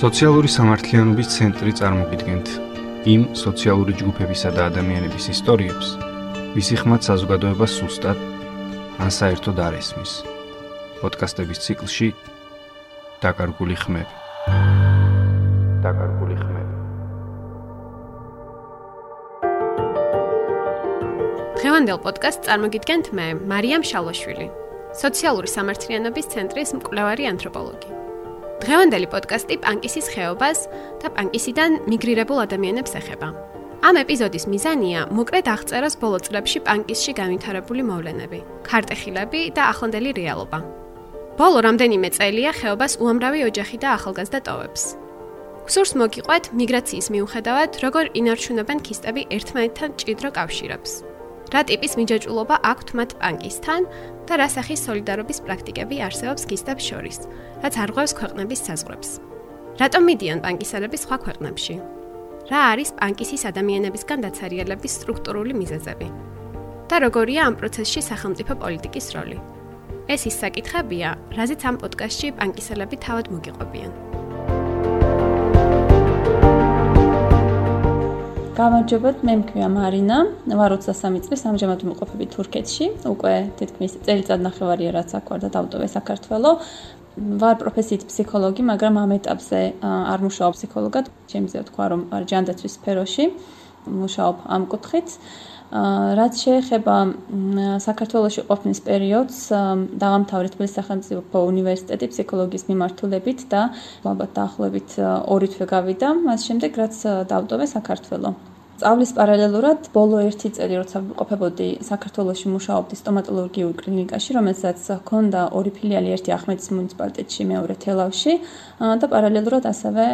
სოციალური სამართლიანობის ცენტრი წარმოგიდგენთ იმ სოციალური ჯგუფებისა და ადამიანების ისტორიებს, ვისი ხმათ საზოგადოებას სუსტად ან საერთოდ არ ესმის. პოდკასტების ციკლში დაკარგული ხმები. დაკარგული ხმები. დღევანდელ პოდკასტს წარმოგიდგენთ მე, მარიამ შალოშვილი, სოციალური სამართლიანობის ცენტრის მკვლევარი ანთროპოლოგი. დღევანდელი პოდკასტი პანკისის ხეობას და პანკისიდან მიგრირებულ ადამიანებს ეხება. ამ ეპიზოდის მიზანია მოკლედ აღწეროს ბოლო წლებში პანკისში განვითარებული მოვლენები, ქარტეხილები და ახლანდელი რეალობა. ბოლო რამდენიმე წელია ხეობას უამრავი ოჯახი და ახალგაზრდა ტოვებს. სურს მოგიყვეთ მიგრაციის მიუხედავად, როგორ ინარჩუნებენ ქისტები ერთმანეთთან ჭიდრო კავშირებს. რა ტიპის მიჯაჭულობა აქვთ მათ პანკისთან და რა სახის სოლიდარობის პრაქტიკები არსებობს ქისტებს შორის, რაც არღვევს ქვეყნების საზღვრებს. რატომ მიდიან პანკისელები სხვა ქვეყნებში? რა არის პანკისის ადამიანებისგან დაცარიელების სტრუქტურული მიზეზები? და როგორია ამ პროცესში სახელმწიფო პოლიტიკის როლი? ეს ის საკითხებია, რაზეც ამ პოდკასტში პანკისელები თავად მოგიყვებიან. გამარჯობათ, მე მქვია მარინა, ვარ 23 წლის, ამჟამად ვიმყოფები თურქეთში, უკვე თითქმის წელიწად ნახევარია რაც აქ ვარ და დავტოვე საქართველოს. ვარ პროფესიით ფსიქოლოგი, მაგრამ ამ ეტაპზე არ მუშაობ ფსიქოლოგად, შემიძლია თქვა რომ ვარ ჯანდაცვის სფეროში, მუშაობ ამ კუთხით. რაც შეეხება საქართველოსში ყოფნის პერიოდს, დავამთავრე თბილისის სახელმწიფო უნივერსიტეტი ფსიქოლოგიის მიმართულებით და ალბათ დაახლოებით 2 თვე გავიდა, მას შემდეგ რაც დავტოვე საქართველოს. სწავლის პარალელურად ბოლო 1 წელი როცა ყოფებოდი საქართველოსში მუშაობდი სტომატოლოგიურ კლინიკაში, რომელსაც ჰქონდა ორი ფილიალი, ერთი ახმეტის მუნიციპალიტეტში, მეორე თელავში და პარალელურად ასევე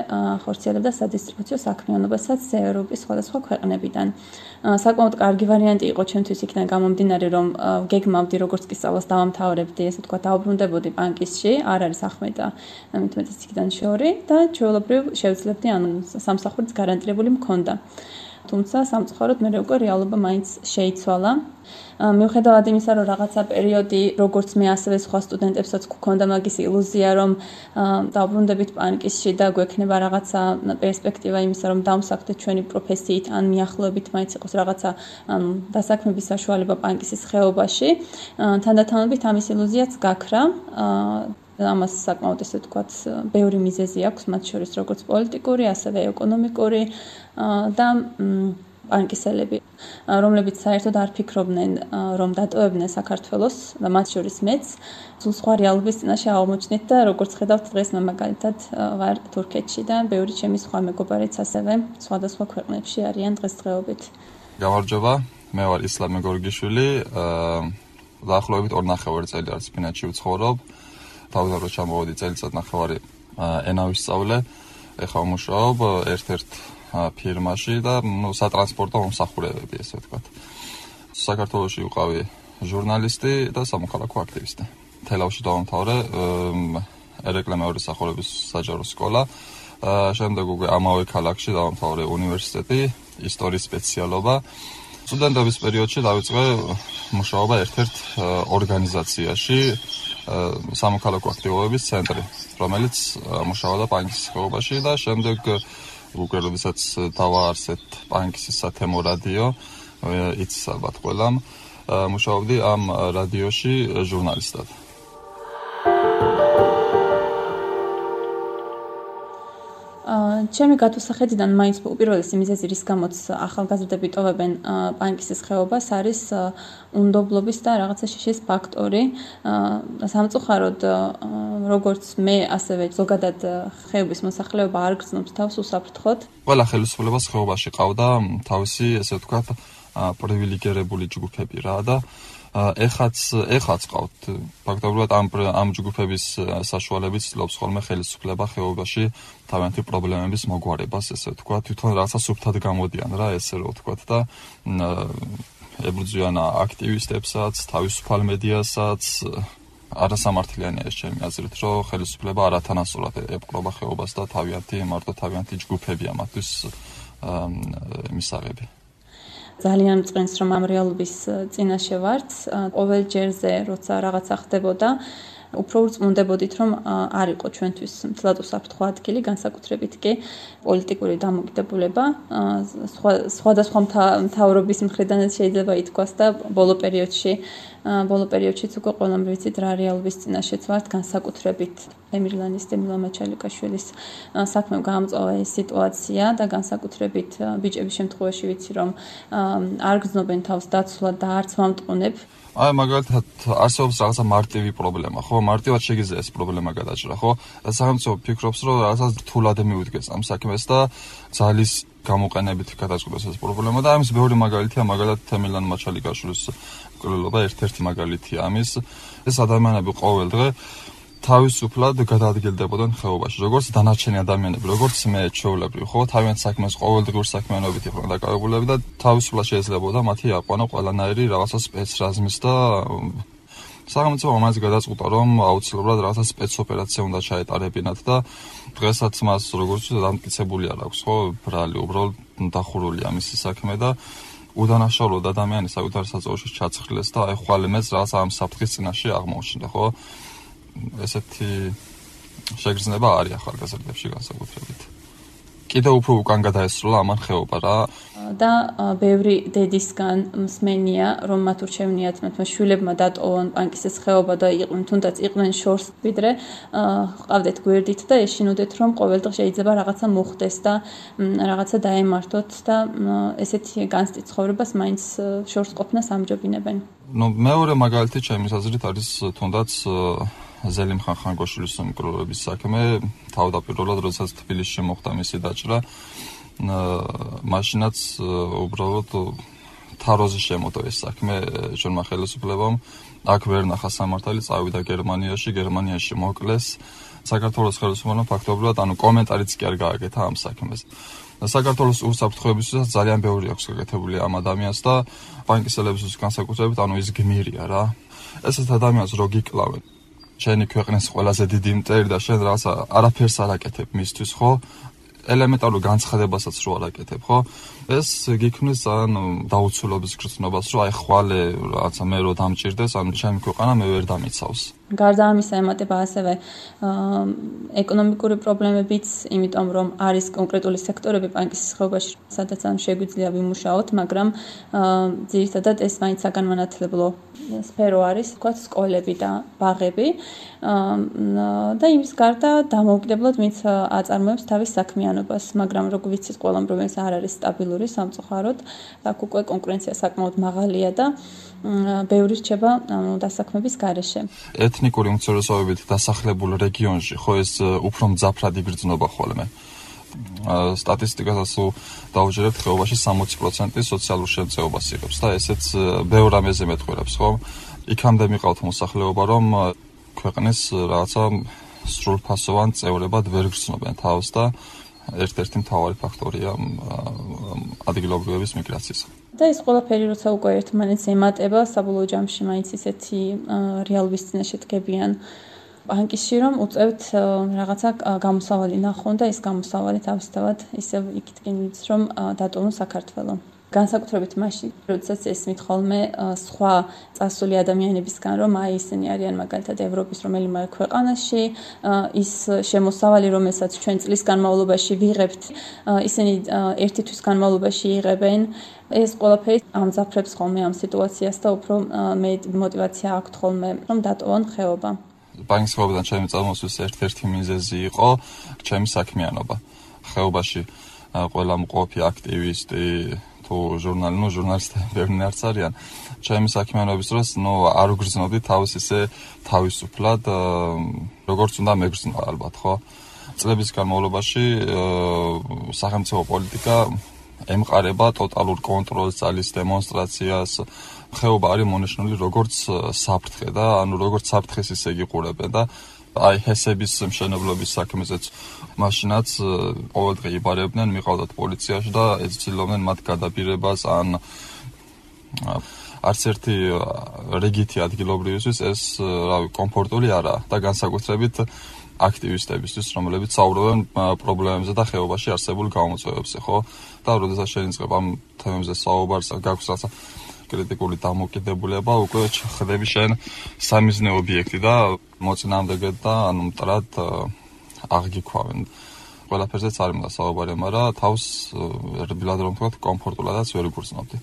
ხორციელებდა სადისტრიბუციო საქმიანობასაც ევროპის სხვადასხვა ქვეყნებიდან. საკმაოდ კარგი ვარიანტი იყო ჩემთვის იქიდან გამომდინარე, რომ გეგმავდი როგორც კი სწავლას დავამთავრებდი, ესე ვთქვა, დაუბრუნდებოდი ბანკისში, არ არის ახმეტა, მithumetes იქიდან შორი და ჩვეულებრივ შევძლებდი ანუ სამსახურის გარანტირებული მქონდა. თუმცა სამწუხაროდ მე უკვე რეალობა მაინც შეიცვალა. მიუხედავად იმისა, რომ რაღაცა პერიოდი, როგორც მე ასევე სხვა სტუდენტებსაც გქონდა მაგის ილუზია, რომ დაბრუნდებით პანკისში და გვექნება რაღაცა პერსპექტივა იმისა, რომ დავსახდეთ ჩვენი პროფესიით, ან მიახლოებით მაინც იყოს რაღაცა დასაქმების საშუალება პანკისის ხეობაში, თანდათანობით ამის ილუზიაც გაქრა. ამას საკმაოდ ესე ვთქვათ, ბევრი მიზეზი აქვს, მათ შორის როგორც პოლიტიკური, ასევე ეკონომიკური და პანკისელები, რომლებიც საერთოდ არ ფიქრობდნენ, რომ დატოვებდნენ საქართველოს და მათ შორის მეც სულ სხვა რეალობის წინაშე აღმოჩნით და როგორც ხედავთ დღეს მაგალითად ვარ თურქეთში და ბევრი ჩემი სხვა მეგობარიც ასევე სხვადასხვა ქვეყნებში არიან დღესდღეობით. გამარჯობა, მე ვარ ისლამე გორგიშვილი, აა დაახლოებით 2.5 წელი არის ფინეთში ვცხოვრობ. თავდაპირველად ჩამოვედი წელიწად ნახევარი ენა ვისწავლე. ეხლა ვმუშაობ ერთ-ერთ ფირმაში და ნუ სატრანსპორტო მომსახურებები ესე ვთქვათ. საქართველოსში ვიყავი ჟურნალისტი და სამოქალაქო აქტივისტი. თელავში დავამთავრე არეკლამეორის სახურების საჯარო სკოლა. შემდეგ უკვე ამავე ქალაქში დავამთავრე უნივერსიტეტი, ისტორიის სპეციალობა. სტუდენტობის პერიოდში დავიწყე მუშაობა ერთ-ერთ ორგანიზაციაში, სამოქალაქო აქტივობების ცენტრი, რომელიც მუშაობდა პანკის ხეობაში და შემდეგ უკვე როდესაც დავაარსეთ პანკის სათემო რადიო, იც ალბათ ყველამ მუშაობდი ამ რადიოში ჟურნალისტად. ჩემი გადასახედიდან მაინც უპირველესი მიზეზი რის გამოც ახალგაზრდები ტოვებენ პანკისის ხეობას არის უნდობლობის და რაღაცა შიშის ფაქტორი. სამწუხაროდ როგორც მე ასევე ზოგადად ხეობის მოსახლეობა არ გრძნობს თავს უსაფრთხოდ. ყველა ხელისუფლებას ხეობაში ყავდა თავისი ესე ვთქვათ პრივილეგირებული ჯგუფები რა და ეხაც ეხაც ყავთ ფაქტობრივად ამ ამ ჯგუფების საშუალებით ცდილობს ხოლმე ხელისუფლება ხეობაში თავიანთი პრობლემების მოგვარებას ესე ვთქვა თვითონ რაღაცა სუფთად გამოდიან რა ესე რო ვთქვა და ებრძვიან აქტივისტებსაც თავისუფალ მედიასაც არასამართლიანია ეს ჩემი აზრით რომ ხელისუფლება არათანასწორად ეპყრობა ხეობას და თავიანთი მარტო თავიანთი ჯგუფებია მათთვის მისაღები ძალიან მწყენს რომ ამ რეალობის წინაშე ვართ. ყოველ ჯერზე როცა რაღაცა ხდებოდა უფრო ურწმუნდებოდით, რომ არ იყო ჩვენთვის თლად უსაფრთხო ადგილი, განსაკუთრებით კი პოლიტიკური დამოკიდებულება სხვადასხვა მთავრობის მხრიდანაც შეიძლება ითქვას და ბოლო პერიოდში ბოლო პერიოდშიც უკვე ყველამ ვიცით რა რეალობის წინაშეც ვართ განსაკუთრებით ემირლანის და მილომაჩალიკაშვილის საქმემ გაამწვავა ეს სიტუაცია და განსაკუთრებით ბიჭების შემთხვევაში ვიცი რომ არ გზნობენ თავს დაცულად და არც მომტყუნებ აი მაგალითად არსებობს რაღაცა მარტივი პრობლემა, ხო? მარტივად შეგიძლია ეს პრობლემა გადაჭრა, ხო? სახელმწიფო ფიქრობს, რომ რაღაცა რთულად მიუდგეს ამ საქმეს და ძალის გამოყენებით გადაწყვეტოს ეს პრობლემა და ამის მეორე მაგალითია მაგალითად თემილან მაჩალიკაშვილის კვლელობა ერთ-ერთი მაგალითია ამის. ეს ადამიანები ყოველ დღე თავისუფლად გადაადგილდებოდნენ ხეობაში, როგორც დანარჩენი ადამიანები, როგორც მე ჩოვლებრივ, ხო, თავიანთ საქმეს ყოველდღიურ საქმიანობით იყვნენ დაკავებულები და თავისუფლად შეიძლებოდა მათი აყვანა ყველანაირი რაღაცა სპეცრაზმის და სახელმწიფო ამაზე გადაწყვეტა, რომ აუცილებლად რაღაცა სპეცოპერაცია უნდა ჩაეტარებინათ და დღესაც მას როგორც დამტკიცებული არ აქვს, ხო, ბრალი, უბრალოდ დახურულია მისი საქმე და უდანაშაულო ადამიანი საკუთარ საწოლში ჩაცხრილეს და აი ხვალე მეც რაღაც ამ საფრთხის წინაშე აღმოჩნდა, ხო? ესეთი შეგრძნება არის ახალგაზრდებში განსაკუთრებით. კიდევ უფრო უკან გადაესროლა ამან ხეობა რა და ბევრი დედისგან მსმენია რომ მათ ურჩევნიათ მათ შვილებმა დატოვონ პანკისის ხეობა და იყვნენ თუნდაც იყვნენ შორს ვიდრე ყავდეთ გვერდით და ეშინოდეთ რომ ყოველდღე შეიძლება რაღაცა მოხდეს და რაღაცა დაემართოთ და ესეთი განსტი ცხოვრებას მაინც შორს ყოფნას ამჯობინებენ. ნუ მეორე მაგალითი ჩემი აზრით არის თუნდაც ზელიმ ხანხანგოშვილის მკვლელობის საქმე თავდაპირველად როდესაც თბილისში მოხდა მისი დაჭრა მაშინაც უბრალოდ თაროზე შემოტო ეს საქმე ჯონმა ხელისუფლებამ. აქ ვერ ნახა სამართალი წავიდა გერმანიაში გერმანიაში მოკლეს. საქართველოს ხელისუფლებამ ფაქტობრივად ანუ კომენტარიც კი არ გააკეთა ამ საქმეს. საქართველოს უსაფრთხოებისთვის ძალიან ბევრი აქვს გაკეთებული ამ ადამიანს და ბანკისელებისთვის განსაკუთრებით ანუ ის გმირია რა. ესეთ ადამიანს რო გიკლავენ შენი ქვეყნის ყველაზე დიდი მტერი და შენ რაღაცა არაფერს არ აკეთებ მისთვის, ხო? ელემენტარულ განცხადებასაც რო არ აკეთებ, ხო? ეს გიქმნის ძალიან დაუცველობის გრძნობას, რომ აი ხვალე რაღაცა მე რო დამჭირდეს, ანუ ჩემი ქვეყანა მე ვერ დამიცავს. გარდა ამისა ემატება ასევე ეკონომიკური პრობლემებიც, იმიტომ რომ არის კონკრეტული სექტორები პანკისის ხეობაში, სადაც ამ შეგვიძლია ვიმუშაოთ, მაგრამ ძირითადად ეს მაინც საგანმანათლებლო სფერო არის, თქვა სკოლები და ბაღები. და იმის გარდა დამოუკიდებლად ვინც აწარმოებს თავის საქმიანობას, მაგრამ როგორ ვიცით, ყველამ რომ ეს არ არის სტაბილური სამწუხაროდ, აქ უკვე კონკურენცია საკმაოდ მაღალია და ბევრი რჩება დასაქმების გარეშე. ეთნიკური უმცირესობებით დასახლებულ რეგიონში ხო ეს უფრო მძაფრად იგრძნობა ხოლმე. სტატისტიკასაც დაუჯერებთ ხეობაში 60% სოციალურ შემწეობას იღებს და ესეც ბევრ ამაზე მეტყურებს ხო? იქამდე მიყავთ მოსახლეობა რომ ქვეყნის რაღაცა სრულფასოვან წევრებად ვერ გრძნობენ თავს და ერთ-ერთი მთავარი ფაქტორია ადგილობრივების მიგრაციის. და ეს ყველაფერი როცა უკვე ერთმანეთს ემატება, საბოლოო ჯამში მაინც ისეთი რეალობის წინაშე დგებიან ბანკში რომ უწევთ რაღაცა გამოსავალი ნახონ და ეს გამოსავალი თავისთავად ისევ იქითკენ ვიცი რომ დატოვონ საქართველოს. განსაკუთრებით მაშინ, როდესაც ესმით ხოლმე სხვა წასული ადამიანებისგან, რომ აი ისინი არიან მაგალითად ევროპის რომელიმე ქვეყანაში, ის შემოსავალი, რომელსაც ჩვენ წლის განმავლობაში ვიღებთ, ისინი ერთი თვის განმავლობაში იღებენ. ეს ყველაფერი ამძაფრებს ხოლმე ამ სიტუაციას და უფრო მე мотиваცია აქვთ ხოლმე, რომ დატოვონ ხეობა. ბანკის ხეობიდან ჩემი წარმოსვლის ერთ-ერთი მიზეზი იყო ჩემი საქმიანობა. ხეობაში ყველა მყოფი აქტივისტი თუ ჟურნალი, ნუ ჟურნალისტები ბევრი არც არიან. ჩემი საქმიანობის დროს, ნუ არ უგრძნობდი თავს ისე თავისუფლად, როგორც უნდა მეგრძნო ალბათ, ხო? წლების განმავლობაში სახელმწიფო პოლიტიკა ემყარება ტოტალურ კონტროლს, ძალის დემონსტრაციას. ხეობა არის მონიშნული როგორც საფრთხე და ანუ როგორც საფრთხეს ისე იყურებენ და აი ჰესების მშენებლობის საქმეზეც მაშინაც ყოველდღე იბარებდნენ, მიყავდათ პოლიციაში და ეცილობდნენ მათ გადაბირებას ან არც ერთი რეგიტი ადგილობრივისთვის ეს რავი კომფორტული არაა და განსაკუთრებით აქტივისტებისთვის, რომლებიც საუბრობენ პრობლემებზე და ხეობაში არსებულ გამოწვევებზე, ხო? და როდესაც შეიძლება ამ თემებზე საუბარს გაქვს რაცა კრიტიკული დამოკიდებულება უკვე ხდები შენ სამიზნე ობიექტი და მოწინააღმდეგე და ანუ მტრად აღგიქვავენ. ყველაფერზეც არ მინდა საუბარი მაგრამ თავს რბილად რომ თქვა კომფორტულადაც ვერ გგრძნობდი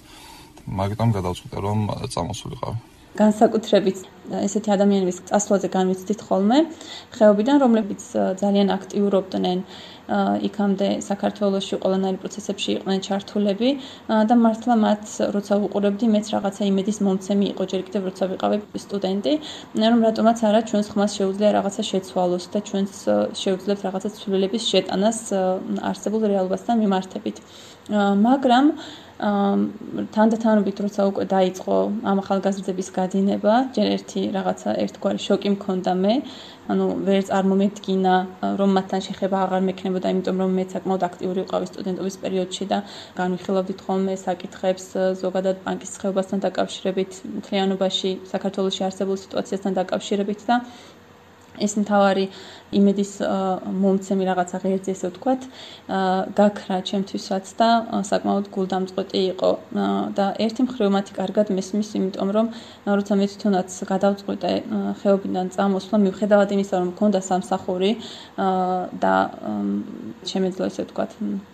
მაგიტომ გადავწყვიტე რომ წამოსულიყავი. განსაკუთრებით ესეთი ადამიანების წასვლაზე განვიცდით ხოლმე ხეობიდან, რომლებიც ძალიან აქტიურობდნენ იქამდე საქართველოსში ყველანაირ პროცესებში იყვნენ ჩართულები და მართლა მათ როცა უყურებდი მეც რაღაცა იმედის მომცემი იყო ჯერ კიდევ როცა ვიყავი სტუდენტი, რომ რატომაც არა ჩვენს ხმას შეუძლია რაღაცა შეცვალოს და ჩვენს შეუძლებთ რაღაცა ცვლილების შეტანას არსებულ რეალობასთან მიმართებით. მაგრამ თანდათანობით როცა უკვე დაიწყო ამ ახალგაზრდების გადინება, ჯერ ერთი რაღაცა ერთგვარი შოკი მქონდა მე, ანუ ვერ წარმომედგინა რომ მათთან შეხება აღარ მექნებოდა, იმიტომ რომ მე საკმაოდ აქტიური ვიყავი სტუდენტობის პერიოდში და განვიხილავდით ხოლმე საკითხებს ზოგადად ბანკის ხეობასთან დაკავშირებით, მთლიანობაში საქართველოს არსებულ სიტუაციასთან დაკავშირებით და ეს მთავარი იმედის მომცემი რაღაცა ღერძი ესე ვთქვათ, გაქრა ჩემთვისაც და საკმაოდ გულდამწყვეტი იყო და ერთი მხრივ მათი კარგად მესმის, იმიტომ რომ როცა მე თვითონაც გადავწყვიტე ხეობიდან წამოსვლა, მიუხედავად იმისა, რომ მქონდა სამსახური და შემეძლო ესე ვთქვათ,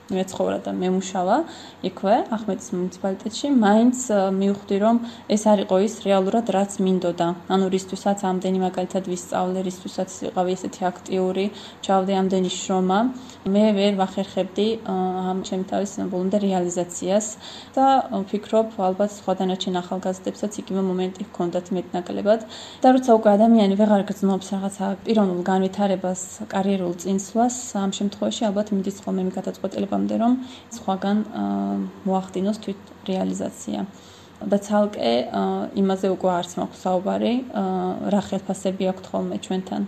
მეცხოვრა და მემუშავა იქვე ახმეტის მუნიციპალიტეტში, მაინც მივხვდი, რომ ეს არ იყო ის რეალურად რაც მინდოდა. ანუ რისთვისაც ამდენი მაგალითად ვისწავლე, რისთვისაც ვიყავი ესეთი აქტი აქტიური, ჩავდე ამდენი შრომა, მე ვერ ვახერხებდი ამ ჩემ თავის ბოლომდე რეალიზაციას და ვფიქრობ, ალბათ სხვა დანარჩენ ახალგაზრდებსაც იგივე მომენტი ჰქონდათ მეტნაკლებად. და როცა უკვე ადამიანი ვეღარ გრძნობს რაღაცა პიროვნულ განვითარებას, კარიერულ წინსვლას, ამ შემთხვევაში ალბათ მიდის ხოლმე იმ გადაწყვეტილებამდე, რომ სხვაგან მოახდინოს თვით რეალიზაცია. და ცალკე იმაზე უკვე არც მაქვს საუბარი, რა ხელფასები აქვს ხოლმე ჩვენთან.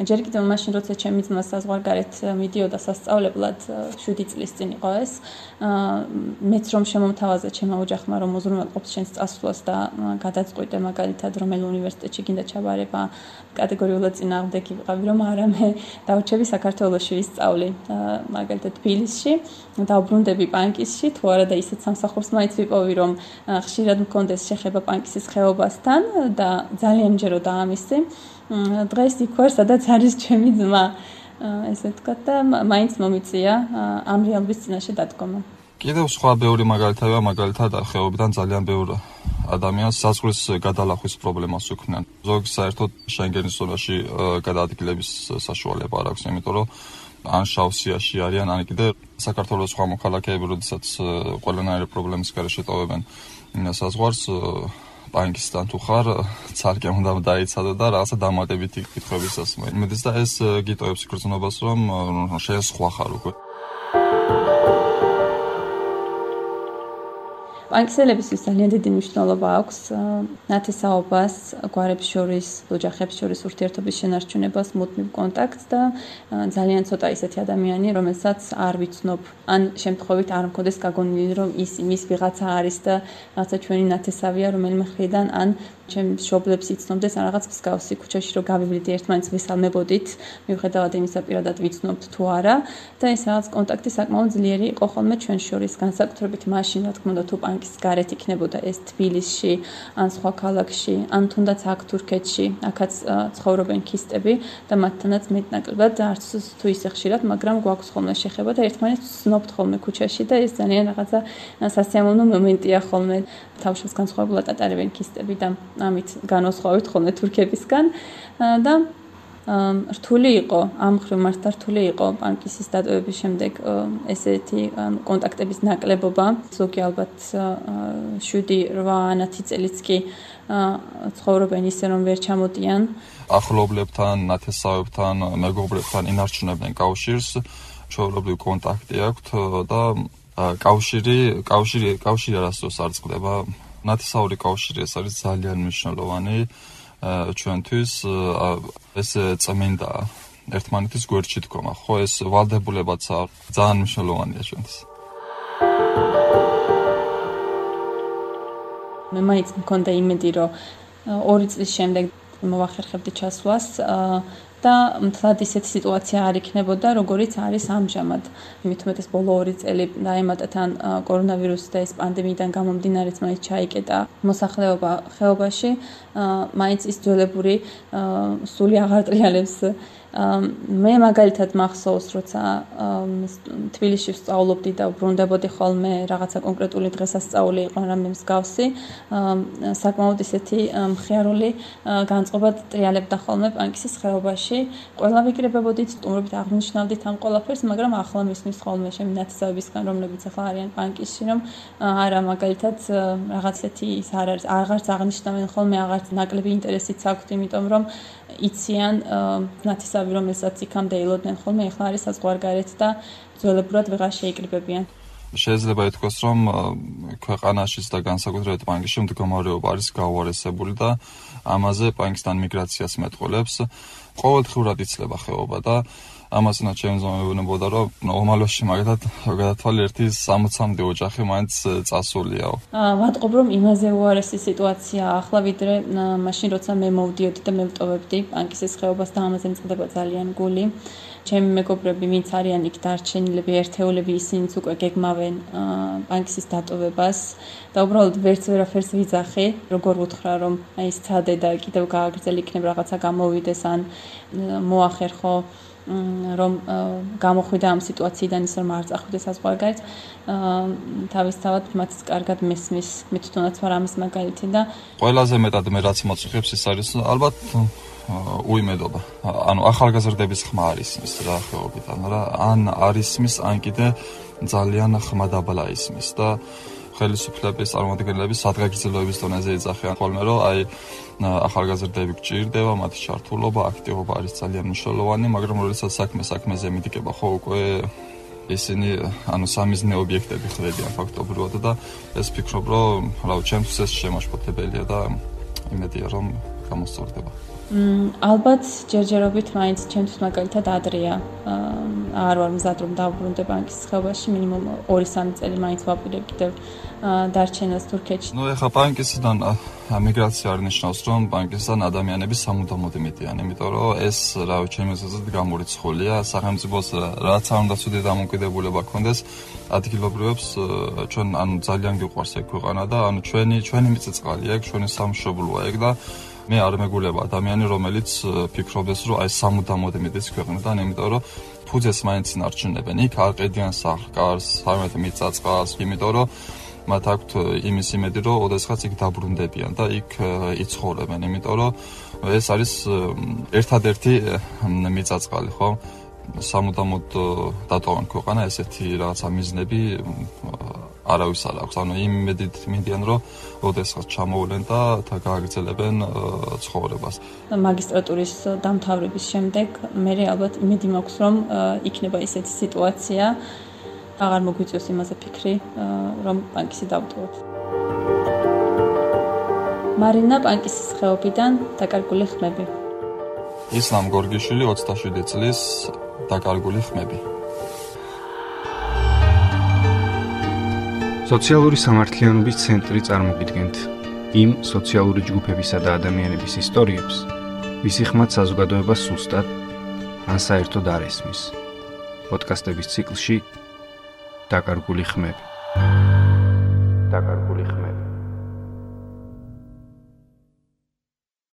ჯერ კიდევ მაშინ როცა ჩემი ძმა საზღვარგარეთ მიდიოდა სასწავლებლად 7 წლის წინ იყო ეს მეც რომ შემომთავაზა ჩემო ოჯახმა რომ უზრუნველყოფს შენს წასვლას და გადაწყვიტე მაგალითად რომელ უნივერსიტეტში გინდა ჩაბარება კატეგორიულად წინააღმდეგი ვიყავი რომ არა მე დავრჩები საქართველოსში ვისწავლი მაგალითად თბილისში დაუბრუნდები პანკისში თუ არა და ისეთ სამსახურს მაინც ვიპოვი რომ ხშირად მქონდეს შეხება პანკისის ხეობასთან და ძალიან მჯეროდა ამისი დღეს იქ ვარ, სადაც არის ჩემი ძმა. ესე ვთქვა და მაინც მომიწია ამ რეალობის წინაშე დადგომა. კიდევ სხვა ბევრი მაგალითია, მაგალითად ხეობიდან ძალიან ბევრი ადამიანს საზღვრის გადალახვის პრობლემას უქმნიან. ზოგი საერთოდ შენგენის ზონაში გადაადგილების საშუალება არ აქვს, იმიტომ რომ ან შავსიაში არიან, ან კიდე საქართველოს სხვა მოქალაქეები, როდესაც ყველანაირი პრობლემის გარეშე ტოვებენ საზღვარს ბანკისთან თუ ხარ, ცალკე უნდა დაიცადო და რაღაცა დამატებითი კითხვებისას მოიმედეს და ეს გიტოებს გრძნობას რომ შეიძლება სხვა ხარ უკვე. პანკისელებისთვის ძალიან დიდი მნიშვნელობა აქვს ნათესაობას, გვარებს შორის, ოჯახებს შორის ურთიერთობის შენარჩუნებას, მუდმივ კონტაქტს და ძალიან ცოტა ისეთი ადამიანი, რომელსაც არ ვიცნობ, ან შემთხვევით არ მქონდეს გაგონილი, რომ ის იმის ვიღაცა არის და რაღაცა ჩვენი ნათესავია, რომელიმე ხრიდან ან ჩემ შობლებს იცნობდეს ან რაღაც მსგავსი ქუჩაში რომ გავივლიდე ერთმანეთს ვისალმებოდით, მიუხედავად იმისა პირადად ვიცნობთ თუ არა. და ეს რაღაც კონტაქტი საკმაოდ ძლიერი იყო ხოლმე ჩვენ შორის, განსაკუთრებით მაშინ, რა თქმა უნდა, თუ ბანკის გარეთ იქნებოდა ეს თბილისში, ან სხვა ქალაქში, ან თუნდაც აქ თურქეთში, აქაც ცხოვრობენ ქისტები და მათთანაც მეტნაკლებად არც თუ ისე ხშირად, მაგრამ გვაქვს ხოლმე შეხება და ერთმანეთს ვცნობთ ხოლმე ქუჩაში და ეს ძალიან რაღაცა სასიამოვნო მომენტია ხოლმე თავშეს განსხვავებულად ატარებენ ქისტები და ამით განოსხვავით ხოლმე თურქებისგან. და რთული იყო ამ ხრივ მართლა რთული იყო პანკისის დატოვების შემდეგ ესეთი კონტაქტების ნაკლებობა. ზოგი ალბათ 7-8 წელიც კი ცხოვრობენ ისე რომ ვერ ჩამოდიან. ახლობლებთან ნათესავებთან მეგობრებთან ინარჩუნებენ კავშირს. ჩვეულებრივ კონტაქტი აქვთ და კავშირი კავშირი კავშირი არასდროს არ წყდება. ნათესაური კავშირი ეს არის ძალიან მნიშვნელოვანი ჩვენთვის ეს წმინდა. ერთმანეთის გვერდში დგომა. ხო ეს ვალდებულებაც ძალიან მნიშვნელოვანია ჩვენთვის. მე მაინც მქონდა იმედი რომ ორი წლის შემდეგ მოვახერხებდი ჩასვლას და მთლად ისეთი სიტუაცია არ იქნებოდა, როგორიც არის ამჟამად. იმით უმეტეს ბოლო 2 წელი დაემატა თან კორონავირუსი და ეს პანდემიიდან გამომდინარეც მაინც ჩაიკეტა მოსახლეობა ხეობაში, მაინც ის ძველებური სული აღარ ტრიალებს მე მაგალითად მახსოვს, როცა თბილისში ვსწავლობდი და ვბრუნდებოდი ხოლმე რაღაცა კონკრეტული დღესასწაული იყო რამე მსგავსი, საკმაოდ ისეთი მხიარული განწყობა ტრიალებდა ხოლმე პანკისის ხეობაში. ყველა ვიკრებებოდით, სტუმრობით აღნიშნავდით ამ ყველაფერს, მაგრამ ახლა მისმის ხოლმე შემინათესავებისგან, რომლებიც ახლა არიან პანკისში, რომ არა მაგალითად რაღაცეთი ის არ არის, აღარც აღნიშნავენ ხოლმე, აღარც ნაკლები ინტერესიც აქვთ, იმიტომ რომ იციან ნათესავი რომელსაც იქამდე ელოდნენ ხოლმე ეხლა არის საზღვარგარეთ და ძველებურად ვეღარ შეიკრიბებიან. შეიძლება ითქვას რომ ქვეყანაშიც და განსაკუთრებით პანკში მდგომარეობა არის გაუარესებული და ამაზე პანკისთან მიგრაციას მეტყოლებს ყოველდღურად იცლება ხეობა და ამასინა ჩემს მომებნებოდა რომ ნორმალში მაგათად გადათვალე ერთი 60-მდე ოჯახი მაინც წასულიაო. აა ვატყობ რომ იმაზე უარესი სიტუაცია ახლა ვიდრე მაშინ როცა მე მოვდიოდი და მე ვტოვებდი პანკისის ხეობას და ამაზე მწყდება ძალიან გული. ჩემი მეგობრები ვინც არიან იქ დარჩენილები ერთეულები ისინიც უკვე გეგმავენ პანკისის დატოვებას და უბრალოდ ვერც ვერაფერს ვიძახი როგორ ვუთხრა რომ აი სცადე და კიდევ გააგრძელ იქნებ რაღაცა გამოვიდეს ან მოახერხო რომ გამოხვიდა ამ სიტუაციიდან ის რომ არ წახვიდეს საზღვარგარეთ თავისთავად მათ კარგად მესმის მე თვითონაც ვარ ამის მაგალითი და ყველაზე მეტად მე რაც მოწიხებს ის არის ალბათ უიმედობა. ანუ ახალგაზრდების ხმა არის ის რა ხეობიდან რა. ან არის მის ან კიდე ძალიან ხმა დაბლა ისმის და ხელისუფლების წარმომადგენლები სადღეგრძელოების დონეზე ეძახიან ხოლმე რომ აი ახალგაზრდები გჭირდება, მათი ჩართულობა, აქტივობა არის ძალიან მნიშვნელოვანი, მაგრამ როდესაც საქმე საქმეზე მიდიკება, ხო უკვე ისინი ანუ სამიზნე ობიექტები ხდებიან ფაქტობრივად და ეს ფიქრობ, რომ რა ვიცი, ჩემთვის ეს შემაშფოთებელია და იმედია რომ გამოსწორდება. ალბათ ჯერჯერობით მაინც ჩემთვის მაგალითად ადრეა. არ ვარ მზად რომ დავბრუნდე ბანკის ხეობაში, მინიმუმ 2-3 წელი მაინც ვაპირებ კიდევ დარჩენას თურქეთში. ნუ ეხა ბანკისიდან მიგრაცია არ ნიშნავს, რომ ბანკისიდან ადამიანები სამუდამოდ იმედიან, იმიტომ რომ ეს რა ჩემს აზრით გამორიცხულია, სახელმწიფოს რაც არ უნდა ცუდი დამოკიდებულება ქონდეს ადგილობრივებს ჩვენ ანუ ძალიან გიყვარს ეგ ქვეყანა და ანუ ჩვენი ჩვენი მიწა-წყალია ეგ, ჩვენი სამშობლოა ეგ და მე არ მეგულება ადამიანი, რომელიც ფიქრობს, რომ აი სამუდამოდ იმედის ქვეყნიდან, იმიტომ რომ ფუძეს მაინც ინარჩუნებენ. იქ არ ყედიან სახლკარს, სამეთ მიწა-წყალს, იმიტომ რომ მათ აქვთ იმის იმედი, რომ ოდესღაც იქ დაბრუნდებიან და იქ იცხოვრებენ, იმიტომ რომ ეს არის ერთადერთი მიწაწყალი, ხო? სამუდამოდ დატოვან ქვეყანა ესეთი რაღაცა მიზნები არავის არ აქვს. ანუ იმედით მიდიან, რომ ოდესღაც ჩამოვლენ და თა გააგრძელებენ ცხოვრებას. მაგისტრატურის დამთავრების შემდეგ მე ალბათ იმედი მაქვს, რომ იქნება ესეთი სიტუაცია, აღარ მოგვიწევს იმაზე ფიქრი, რომ პანკისი დავტოვოთ. მარინა პანკისის ხეობიდან დაკარგული ხმები. ისლამ გორგიშვილი 27 წლის დაკარგული ხმები. სოციალური სამართლიანობის ცენტრი წარმოგიდგენთ იმ სოციალური ჯგუფებისა და ადამიანების ისტორიებს, ვისი ხმათ საზოგადოებას სუსტად ან საერთოდ არ ესმის. პოდკასტების ციკლში დაკარგული ხმები